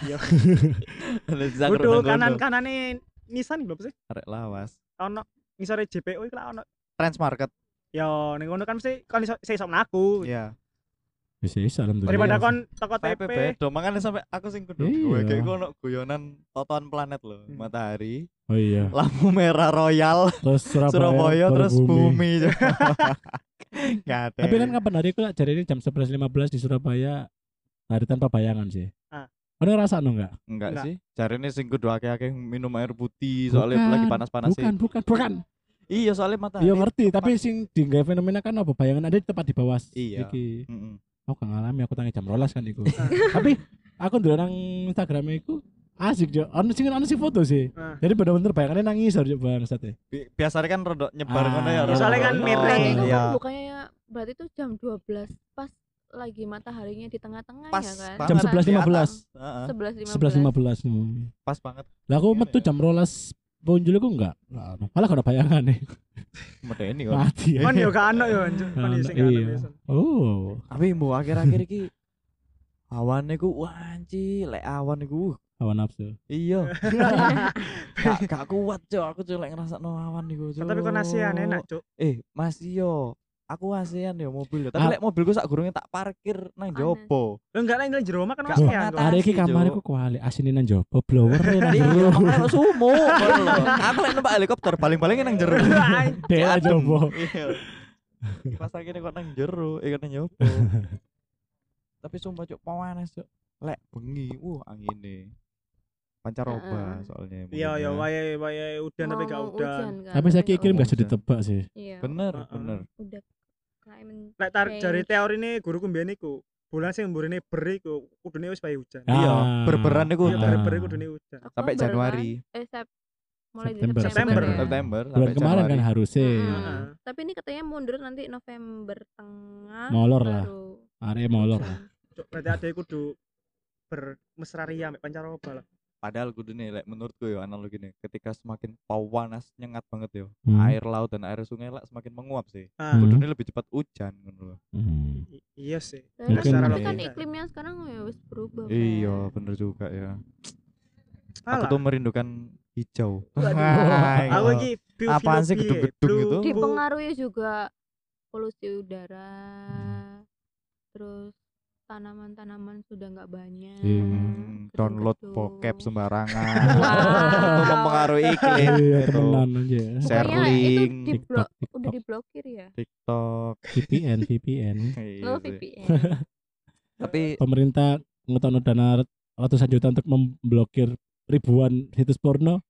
Kudu kanan-kanane Nissan lho apa sih? arek lawas Ono ngisore JPO iku lah ono. Transmarket Yo ning ngono kan mesti kon iso seisok mlaku. iya bisa iso alhamdulillah Daripada Iya. kon teko tapi TP. beda makanya sampai aku sing kudu Iya. gue kayak kono guyonan totoan planet loh Hmm. matahari oh iya lampu merah royal terus Surabaya, Surabaya terus bumi tapi kan kapan hari itu jadi ini jam 11.15 di Surabaya hari tanpa bayangan sih Ada rasa no enggak? enggak sih cari ini sing kudu akeh-akeh minum air putih soalnya Bukan, lagi panas-panas Bukan, bukan, bukan. iya soalnya matahari Iya ngerti, tapi sing di nggak fenomena kan apa bayangan ada di tempat di bawah. Iya. Iki. Mm-mm. Aku gak ngalami, aku tangi jam rolas kan iku. tapi aku dulu nang Instagramnya iku asik jo. Ono sing ono sing foto sih. Ah. Jadi bener-bener bayangannya nangis harus bang sate. Bi- biasanya kan rodok nyebar Ah. ngono ya Ya, soalnya kan miring. Berarti itu iya kan bukannya berarti itu jam 12 pas lagi mataharinya di tengah-tengah ya kan? Jam 11.15. atas. Heeh, 11.15. 11.15. Hmm. pas banget Lah aku Iya, metu jam rolas punjul iku enggak. Lah, ono. Malah gak ada bayangan nih. medeni kan Mati. Yo gak ono yo iya. Oh. tapi mbok akhir-akhir iki awan iku wanci lek awan iku uh, Hawa nafsu. iya gak, gak kuat cok aku cok lek ngerasa no awan iku cok Tapi kon ASEAN enak, Cuk. eh mas yo aku ASEAN yo mobil yo tapi Ah. lek mobilku sak gurunge tak parkir nang jopo Lo enggak nang jero omah kan Gak ASEAN. Hari iki kamarku kuali asine nang jopo blower nang iya jero. sumo lho. aku lek numpak helikopter paling-paling nang jero Dek Adem. jopo. Iya. Pas akhirnya kok nang jero, eh nang nyopo. Tapi sumpah cuk panas cuk. Lek bengi, wuh angine. Pancaroba Heeh. soalnya. Iya ya mobilnya. wae wae udan tapi gak udan. Tapi saya iklim gak sudah ditebak sih. Iya. Bener, bener. Udah Lek tar jari teori ini guruku mbiyen iku. Bulan sing mburine ber iku kudune wis bae hujan. Ah. Iya, berberan iku Iya, ber-ber kudune hujan. Sampai Oktober Januari. kan? Eh Sep mulai September. di September. September. ya. September Bulan sampai kemarin kan Januari. harusnya. Mm-mm. Heeh. Tapi ini katanya mundur nanti November tengah. Molor lah. Area molor. berarti ade kudu bermesraria mek pancaroba lah. Padahal kudune lek menurutku ya analoginya ketika semakin panas nyengat banget yo Hmm. air laut dan air sungai lah semakin menguap sih Ah, Hmm. lebih cepat hujan loh Hmm. i- iya sih Tapi Mungkin- tapi kan Iya. iklimnya sekarang ya wis berubah. Iya bener juga ya aku Alah, tuh merindukan hijau aku Apaan sih gedung-gedung itu? Dipengaruhi juga polusi udara. Hmm. Terus tanaman-tanaman sudah nggak banyak. Iya. Hmm, download gedung-gedung. bokep sembarangan itu mempengaruhi iklim Iya gitu. temenan aja. Link, di TikTok, TikTok. udah diblokir ya. TikTok VPN VPN. Iya Lo sih. VPN. tapi Pemerintah ngetokno dana ratusan juta untuk memblokir ribuan situs porno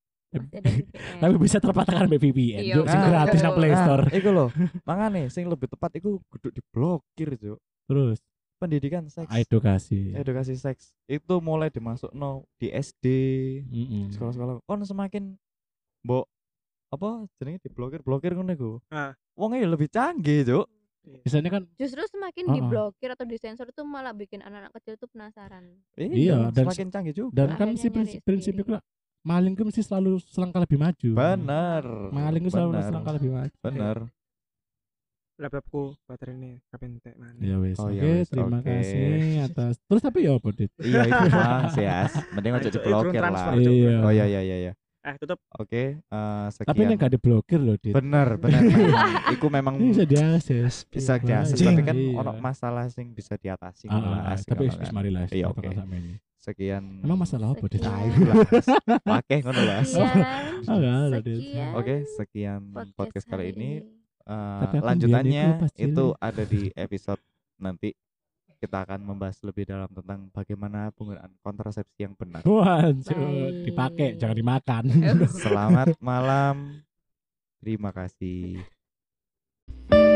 tapi bisa terpatahkan sampai VPN. Iya, Juk, sing betul. gratis nang Play Store. Nah, iku loh makanya sing lebih tepat iku kudu diblokir Cuk. Terus pendidikan seks edukasi. edukasi seks itu mulai dimasuk no di SD Mm-mm. sekolah-sekolah kon semakin mbok apa jenenge diblokir blokir ngono iku Ah. wongnya ya lebih canggih Cuk. Biasanya kan Justru semakin Uh-uh. diblokir atau disensor itu malah bikin anak-anak kecil tuh penasaran. Iya, dan semakin canggih juga dan kan si prinsip prinsip sendiri. itu lah, maling itu mesti selalu selangkah lebih maju. bener Maling itu selalu bener, selangkah lebih maju. bener laptopku baterainya kapan entek mana Ya wes. Oh, ya wes, terima kasih atas. Terus tapi ya apa, Dit? iya itu bang sih as mending aja Ayo, Cuk, diblokir lah. Iya. oh iya iya iya iya eh tutup oke eh, sekian Tapi ini gak diblokir loh, Dit. bener bener memang. iku memang bisa diakses. bisa diakses Iya. tapi kan Iya. ono masalah sing bisa diatasi Ah, ah, lah, ah, tapi wis kan. mari lah. Iya, kita oke. sekian Emang masalah apa, Dit? Tahu lah pakai ngono lah Sekian. Oke sekian podcast, kali ini Eh, Tapi aku lanjutannya itu ada di episode nanti. Kita akan membahas lebih dalam tentang bagaimana penggunaan kontrasepsi yang benar. Baik. dipakai jangan dimakan. selamat malam. Terima kasih